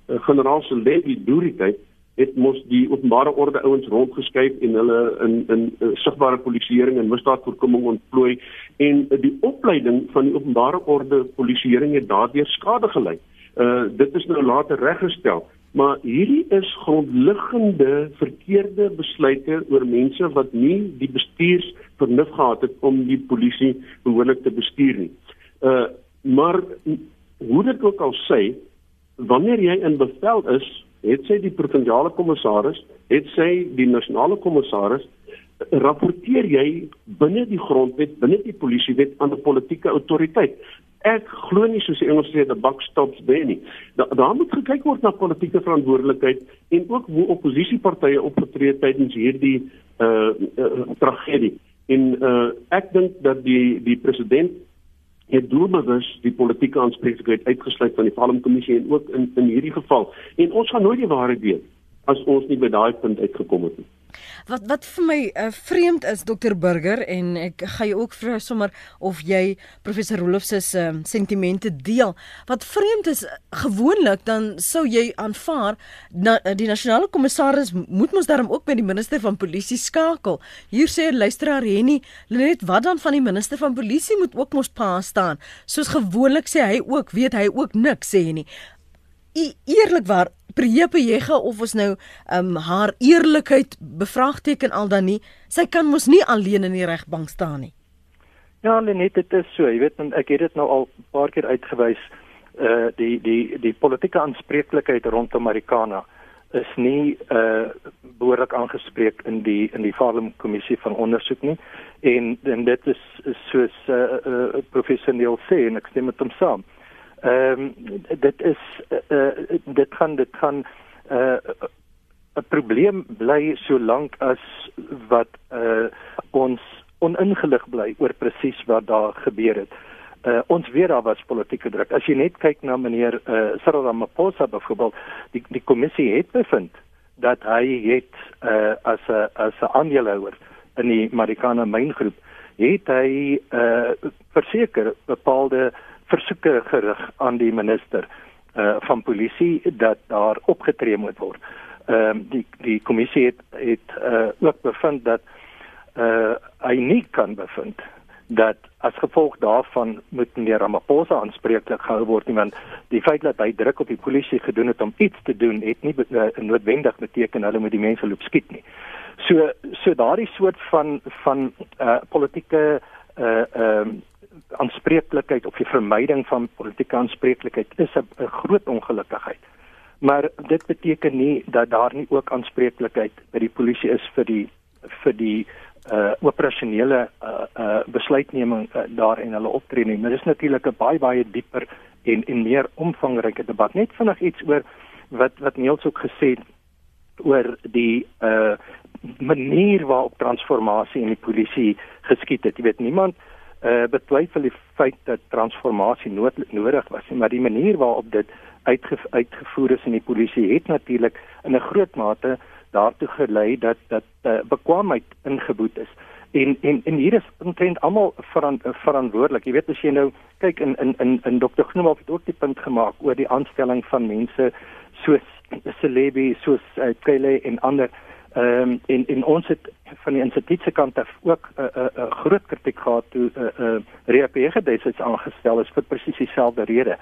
S8: generaal se lady Duriteit het mos die openbare orde ouens rondgeskuif en hulle in in uh, sigbare polisieering en misdaadvoorkoming ontplooi en die opleiding van die openbare orde polisieering het daardeur skade gelei. Uh dit is nou later reggestel, maar hierdie is grondliggende verkeerde besluite oor mense wat nie die bestuursvernuf gehad het om die polisie behoorlik te bestuur nie. Uh maar hoe dit ook al sê, wanneer jy in bevel is het sy die provinsiale kommissaris, het sy die nasionale kommissaris rapporteer jy binne die grondwet, binne die polisiewet aan 'n politieke autoriteit. Ek glo nie soos die Engels sê the buck stops there nie. Da, daar moet gekyk word na politieke verantwoordelikheid en ook hoe oppositiepartye opgetree tydens hierdie uh, uh tragedie. En uh ek dink dat die die president het doelbewus die politieke aanspreeklikheid uitgesluit van die Palmkommissie en ook in in hierdie geval. En ons gaan nooit die waarheid weet as ons nie by daai punt uitgekom het nie.
S1: Wat wat vir my uh, vreemd is Dr Burger en ek gaan jou ook vra sommer of jy professor Roloff se uh, sentimente deel. Wat vreemd is gewoonlik dan sou jy aanvaar na, die nasionale kommissaris moet mos daarom ook met die minister van polisie skakel. Hier sê luisteraar Henny, net wat dan van die minister van polisie moet ook mos pa staan. Soos gewoonlik sê hy ook weet hy ook niks sê. E eerlikwaar Priepe Jega of ons nou um haar eerlikheid bevraagteken al dan nie, sy kan mos nie alleen in die regbank staan nie.
S2: Ja, net dit is so, jy weet, ek het dit nou al 'n paar keer uitgewys uh die die die politieke aanspreeklikheid rondom Americana is nie uh behoorlik aangespreek in die in die Farlem kommissie van ondersoek nie en en dit is, is soos uh, uh professor Neil sê en ek stem met hom saam. Uh Ehm um, dit is uh, dit gaan dit gaan 'n uh, 'n probleem bly solank as wat uh, ons oningelig bly oor presies wat daar gebeur het. Uh, ons weet daar was politieke druk. As jy net kyk na meneer uh, Cyril Ramaphosa byvoorbeeld, die die kommissie het bevind dat hy het uh, as 'n as 'n aandeelhouer in die Marikana myngroep het hy uh, verseker bepaalde uh, versoeke gerig aan die minister uh van polisie dat daar opgetree moet word. Ehm uh, die die kommissie het het uh ook bevind dat uh hy nie kan bevind dat as gevolg daarvan moet meneer Ramaphosa aanspreeklik gehou word nie want die feit dat hy druk op die polisie gedoen het om iets te doen het nie uh, noodwendig beteken hulle moet die mense loop skiet nie. So so daardie soort van van uh politieke uh ehm uh, aanspreeklikheid of die vermyding van politieke aanspreeklikheid is 'n groot ongelukkigheid. Maar dit beteken nie dat daar nie ook aanspreeklikheid by die polisie is vir die vir die uh operasionele uh uh besluitneming uh, daar en hulle optrede. Maar dis natuurlik 'n baie baie dieper en en meer omvangryke debat. Net vinnig iets oor wat wat Niels ook gesê het oor die uh manier waarop transformasie in die polisie geskied het. Jy weet niemand uh betwyfel die feit dat transformasie nood, nodig was, maar die manier waarop dit uitge, uitgevoer is in die polisie het natuurlik in 'n groot mate daartoe gelei dat dat uh, bekwaamheid ingeboet is. En en en hier is omtrent almal veran, verantwoordelik. Jy weet as jy nou kyk in in in in Dr. Groenewald het ook die punt gemaak oor die aanstelling van mense soos Celebi, soos uh, Kele en ander ehm um, en en ons het van die instituut se kant af ook 'n uh, 'n uh, uh, groot kritiek gehad toe 'n uh, uh, reapege destyds aangestel is vir presies dieselfde rede.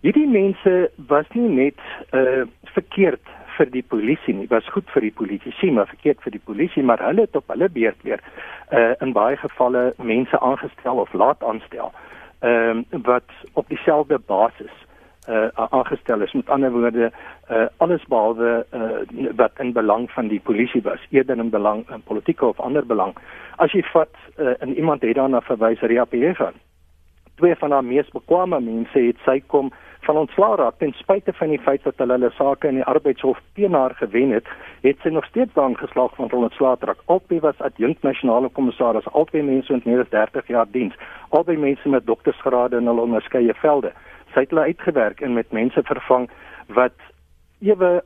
S2: Hierdie mense was nie net uh verkeerd vir die polisie nie, was goed vir die polisie, maar verkeerd vir die polisie, maar hulle het op hulle beurt weer uh in baie gevalle mense aangestel of laat aanstel. Ehm uh, wat op dieselfde basis uh aangestel is. Met ander woorde, uh alles behalwe uh wat in belang van die polisie was, eerder in belang in politieke of ander belang. As jy vat uh, en iemand het daarna verwys Ria Pierre. Twee van haar mees bekwame mense het sy kom van ontslaa raak ten spyte van die feit dat hulle hulle sake in die arbeidshof teen haar gewen het, het sy nog steeds daan geslaag van ontslaa raak. Albei was adjunkt nasionale kommissaris, albei mense met meer as 30 jaar diens, albei mense met doktorsgrade in hulle onderskeie velde. Sy het hulle uitgewerk en met mense vervang wat ewe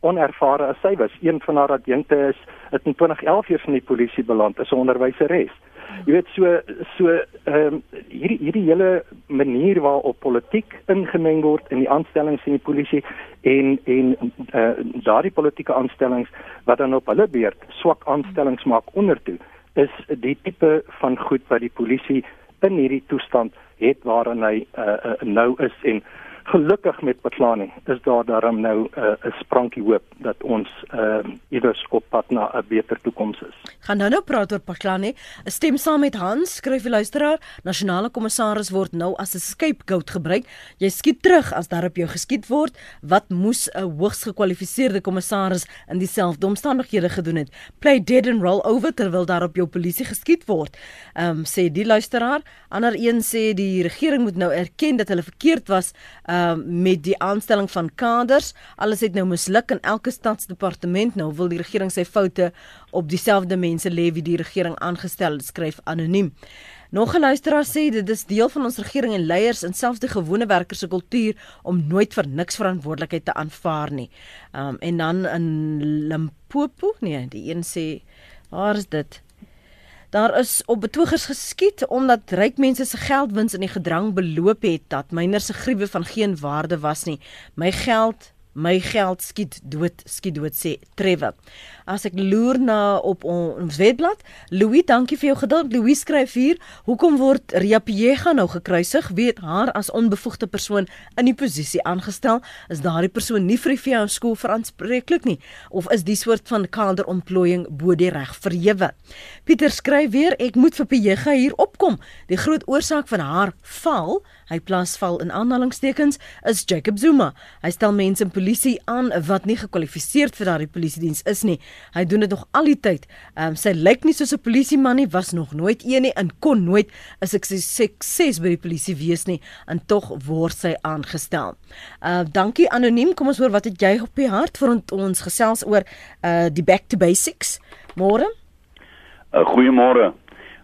S2: onervare as sy was. Een van haar adjunkte is het in 2011 hier van die polisie beland as 'n onderwyseres. Jy weet so so ehm um, hierdie hierdie hele manier waarop politiek ingemeng word in die aanstellings in die polisie en en uh, daardie politieke aanstellings wat dan op hulle beurt swak aanstellings maak ondertoe is die tipe van goed wat die polisie in hierdie toestand het waarin hy uh, uh, nou is en gelukkig met Beklani is daar daarom nou 'n uh, sprankie hoop dat ons ehm uh, iewers op pad na 'n beter toekoms is.
S1: Gaan nou nou praat oor Beklani. 'n Stem saam met Hans, skryf die luisteraar, nasionale kommissaris word nou as 'n scapegoat gebruik. Jy skiet terug as daar op jou geskiet word. Wat moes 'n hoogs gekwalifiseerde kommissaris in dieselfde omstandighede gedoen het? Play dead and roll over terwyl daar op jou polisie geskiet word. Ehm um, sê die luisteraar. Ander een sê die regering moet nou erken dat hulle verkeerd was. Uh, uh met die aanstelling van kaders. Alles het nou misluk in elke stadsdepartement. Nou wil die regering sy foute op dieselfde mense lê wie die regering aangestel het, skryf anoniem. Nog 'n luisteraar sê dit is deel van ons regering en leiers en selfs die gewone werkers se kultuur om nooit vir niks verantwoordelikheid te aanvaar nie. Um en dan in Limpopo, nee, die een sê waar is dit? Daar is op betogers geskiet omdat ryk mense se geldwins in die gedrang beloop het dat myner se gruwe van geen waarde was nie. My geld my geld skiet dood skiet dood sê Trevor. As ek loer na op ons webblad, Louis, dankie vir jou geduld. Louis skryf hier, hoekom word Ria Piega nou gekruisig? Weet haar as onbevoegde persoon in die posisie aangestel, is daardie persoon nie vir die VU skool verantwoordelik nie of is die soort van kaderontplooiing bo die reg verhewe? Pieter skryf weer, ek moet vir Piega hier opkom. Die groot oorsaak van haar val Hy plaasval in aanhalingstekens is Jacob Zuma. Hy stel mense in polisie aan wat nie gekwalifiseerd vir daardie polisiediens is nie. Hy doen dit nog al die tyd. Ehm um, sy lyk nie soos 'n polisieman nie, was nog nooit een nie en kon nooit 'n sukses by die polisie wees nie en tog word sy aangestel. Uh dankie anoniem. Kom ons hoor wat het jy op die hart vir ons gesels oor uh die back to basics. Môre?
S9: Uh, Goeiemôre.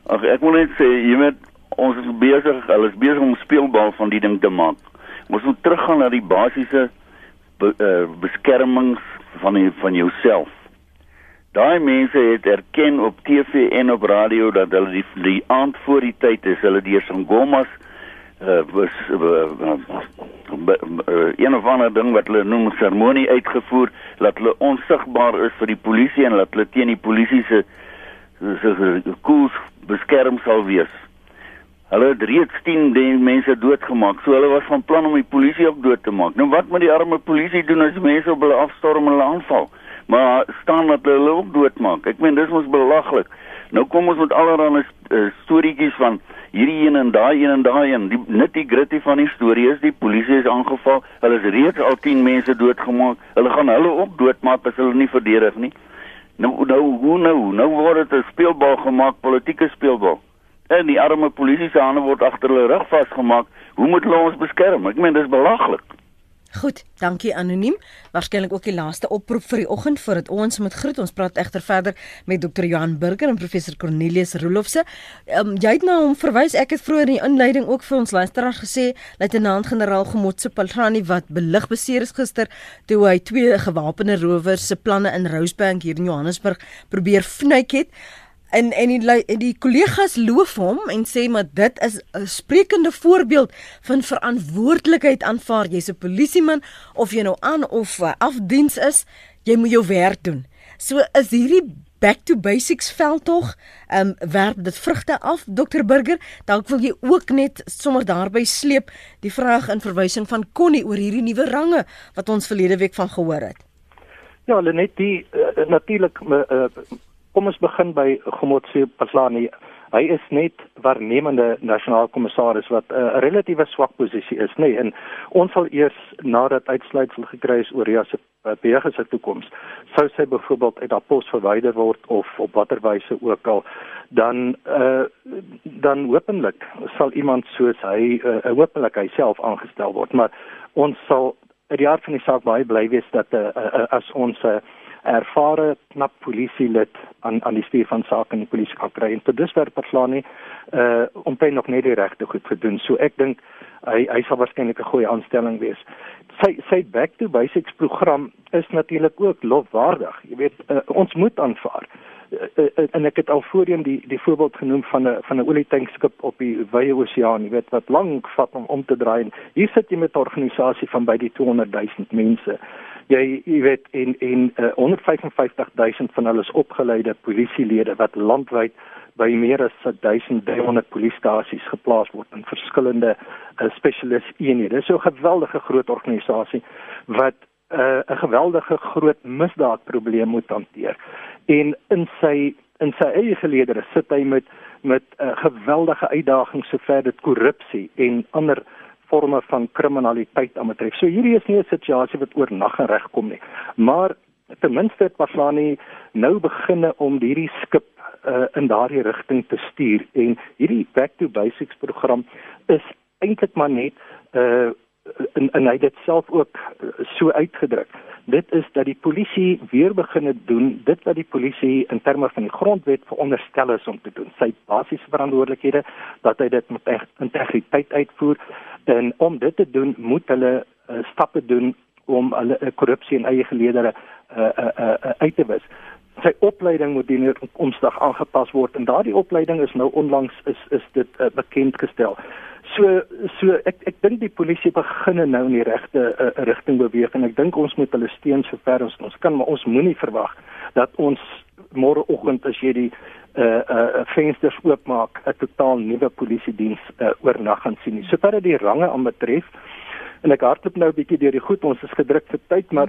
S9: Ag ek wil net sê jy weet ons is besig, hulle is besig om speelbal van die ding te maak. Ons moet teruggaan na die basiese be, uh, beskermings van die, van jouself. Daai mense het erken op TV en op radio dat hulle die, die aand voor die tyd is, hulle deur Sangomas uh was uh, uh, een of ander ding wat hulle noem seremonie uitgevoer dat hulle onsigbaar is vir die polisie en dat hulle teen die polisie se se koers beskerm sal wees. Hulle het reeds 10 mense doodgemaak. So hulle was van plan om die polisie ook dood te maak. Nou wat moet die arme polisie doen as mense op hulle afstorm en hulle aanval? Maar staan dat hulle ook doodmaak. Ek meen dis mos belaglik. Nou kom ons met allerlei uh, storieetjies van hierdie een en daai een en daai een. Die nitty gritty van die storie is die polisie is aangeval. Hulle het reeds al 10 mense doodgemaak. Hulle gaan hulle ook doodmaak as hulle nie verdedig nie. Nou nou hoe nou? Nou word dit 'n speelbal gemaak, politieke speelbal. En die arme polisie se hande word agter hulle rug vasgemaak. Hoe moet hulle ons beskerm? Ek meen dis belaglik.
S1: Goed, dankie anoniem. Waarskynlik ook die laaste oproep vir die oggend voordat ons moet groet. Ons praat egter verder met Dr. Johan Burger en professor Cornelius Roelofse. Um, jy het nou hom verwys. Ek het vroeër in die inleiding ook vir ons luisteraars gesê, luitenant-generaal Gemotse Paltrani wat belig beseer is gister toe hy twee gewapende rowers se planne in Rosebank hier in Johannesburg probeer vnyk het en en die die kollegas loof hom en sê maar dit is 'n sprekende voorbeeld van verantwoordelikheid aanvaar. Jy's 'n polisieman of jy nou aan of uh, afdiens is jy moet jou werk doen. So is hierdie back to basics veldtog ehm um, werp dit vrugte af dokter burger? Dalk wil jy ook net sommer daarby sleep die vraag in verwysing van Connie oor hierdie nuwe range wat ons verlede week van gehoor het.
S2: Ja, Lenet, die uh, natuurlik uh, kom ons begin by Gomotse Paslani. Hy is net waarnemende nasionale kommissaris wat 'n uh, relatiewe swak posisie is, nê? Nee, en ons sal eers nadat uitsluitsel gekry is oor Ria se uh, beheerse toekoms, sou sy byvoorbeeld uit haar pos verwyder word of op watter wyse ook al dan uh, dan hopelik sal iemand soos hy uh, hopelik hy self aangestel word maar ons sal uit die hart van die saak baie bly wees dat uh, uh, as ons uh, ervare knap polisielid aan aan die stuur van sake in die polisie kan kry en tot dusver Paslani uh om hy nog net die regte goed gedoen. So ek dink hy hy sal waarskynlik 'n goeie aanstelling wees. Sy sy back to basics program is natuurlik ook lofwaardig. Jy weet uh, ons moet aanvaar. Uh, uh, en ek het al voorheen die die voorbeeld genoem van 'n van 'n olietankskip op die wye oseaan, jy weet wat lank vat om om te draai. Hier sit jy met 'n organisasie van by die 200 000 mense jy jy weet in in uh, 155000 van hulle is opgeleide polisielede wat landwyd by meer as 1300 polisiestasies geplaas word in verskillende uh, spesialis eenhede. So 'n geweldige groot organisasie wat uh, 'n uh, geweldige groot misdaadprobleem moet hanteer. En in sy in sy eie geleedere sit hy met met 'n uh, geweldige uitdagings sover dit korrupsie en ander forme van kriminaliteit aanbetref. So hierdie is nie 'n situasie wat oornag regkom nie. Maar ten minste het Paslani nou beginne om hierdie skip uh, in daardie rigting te stuur en hierdie back to basics program is eintlik maar net uh en en hy het dit self ook so uitgedruk. Dit is dat die polisie weer begine doen dit wat die polisie in terme van die grondwet veronderstel is om te doen. Sy basiese verantwoordelikhede dat hy dit met integriteit uitvoer, En om dit te doen, moet hulle uh, stappe doen om hulle uh, korrupsie in eie geleedere uh, uh, uh, uh, uit te wis. Sy opleiding moet dien omstig aangepas word en daardie opleiding is nou onlangs is is dit uh, bekend gestel. So so ek ek dink die polisie begin nou in die regte uh, rigting beweeg en ek dink ons moet hulle steun so ver as ons kan maar ons moenie verwag dat ons môreoggend as jy die uh uh vensters oopmaak 'n totaal nuwe polisie diens uh, oornag gaan sien. Sodat dit die range aanbetref en ek hardloop nou 'n bietjie deur die goed, ons is gedruk vir tyd, maar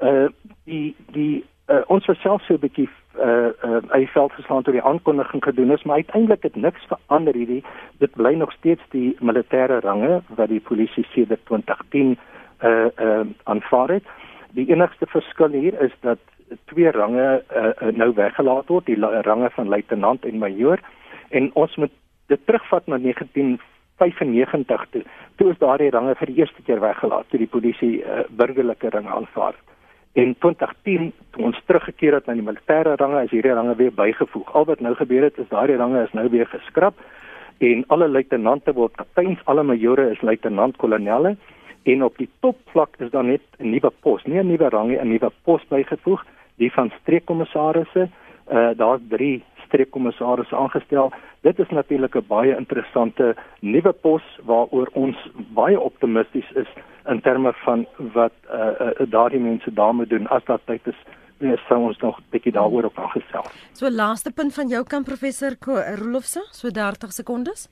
S2: uh die die uh, ons was self so 'n bietjie uh uh hy veld geslaan toe die aankondiging gedoen is, maar uiteindelik het niks verander hierdie. Dit bly nog steeds die militêre range wat die polisie sedert 2010 uh uh aanvaar het. Die enigste verskil hier is dat twee range uh, nou weggelaat word, die range van luitenant en majoor en ons moet dit terugvat na 1995 toe. Toe is daardie range vir die eerste keer weggelaat toe die polisie uh, burgerlike range aanvaar. In 2010 toe ons teruggekeer het na die militêre range, is hierdie range weer bygevoeg. Al wat nou gebeur het is daardie range is nou weer geskraap en alle luitenante word kapteins, alle majore is luitenant-kolonelle en op die topvlak is daar net 'n nuwe pos, nie 'n nuwe rang nie, 'n nuwe pos bygevoeg die van streekkommissarisse. Uh daar's 3 streekkommissarisse aangestel. Dit is natuurlik 'n baie interessante nuwe pos waaroor ons baie optimisties is in terme van wat uh, uh daardie mense daarmee doen as dat tyd is Ons sou ons nog 'n bietjie daaroor op aangestel.
S1: So laaste punt van jou kan professor Rolofse, so 30 sekondes.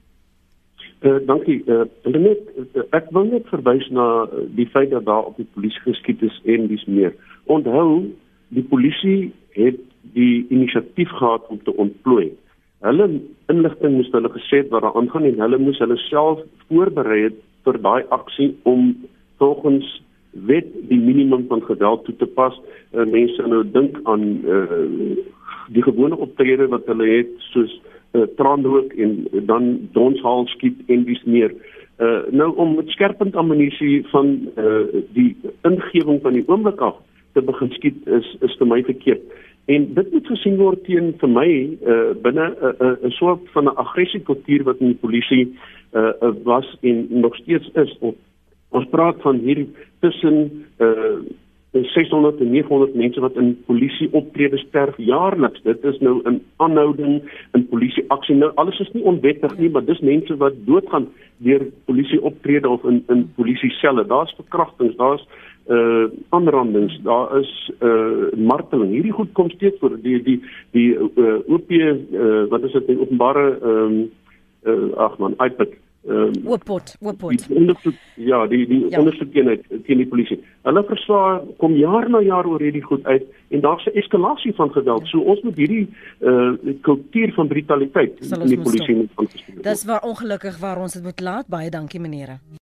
S8: Uh, dankie. Uh, net, uh, ek wil net verwys na uh, die feit dat daar op die polisie geskiet is en dis meer. Onthou die polisie het die inisiatief gehad om te ontplooi. Hulle inligting moes hulle gesê wat daar aangaan en hulle moes hulle self voorberei het vir daai aksie om volgens wet die minimum van geweld toe te pas. Uh, mense nou dink aan uh, die gewone optrede wat hulle het soos uh, traanrook en dan donshaal skiet en dis meer. Uh, nou om met skerpend ammunisie van uh, die ingewing van die oomblik af te begin skiet is is vir my verkeerd. En dit moet gesien word teen vir my uh, binne 'n uh, 'n uh, soort van 'n aggressiekultuur wat in die polisie uh, uh, was en nog steeds is. Of, ons praat van hier tussen uh, 600 en 900 mense wat in polisie optrede sterf jaarliks. Dit is nou 'n aanhouding in polisie aksie. Nou alles is nie onwettig nie, maar dis mense wat doodgaan deur polisie optrede of in in polisie selle. Daar's verkrachtings, daar's uh aanrandings, daar is uh marteling. Hierdie goed kom steeds voor die die die uh OP uh wat is dit openbare ehm um, uh ag man, iPad
S1: ehm um, Oopot, oopot.
S8: Ja, die die ja. ondersoek teen die polisie. Hulle verslae kom jaar na jaar oor hierdie goed uit en daar's 'n eskalasie van geweld. Ja. So ons moet hierdie uh kultuur van brutaliteit in die polisie moet aanspreek.
S1: Dis waar ongelukkig waar ons dit moet laat. Baie dankie meneere.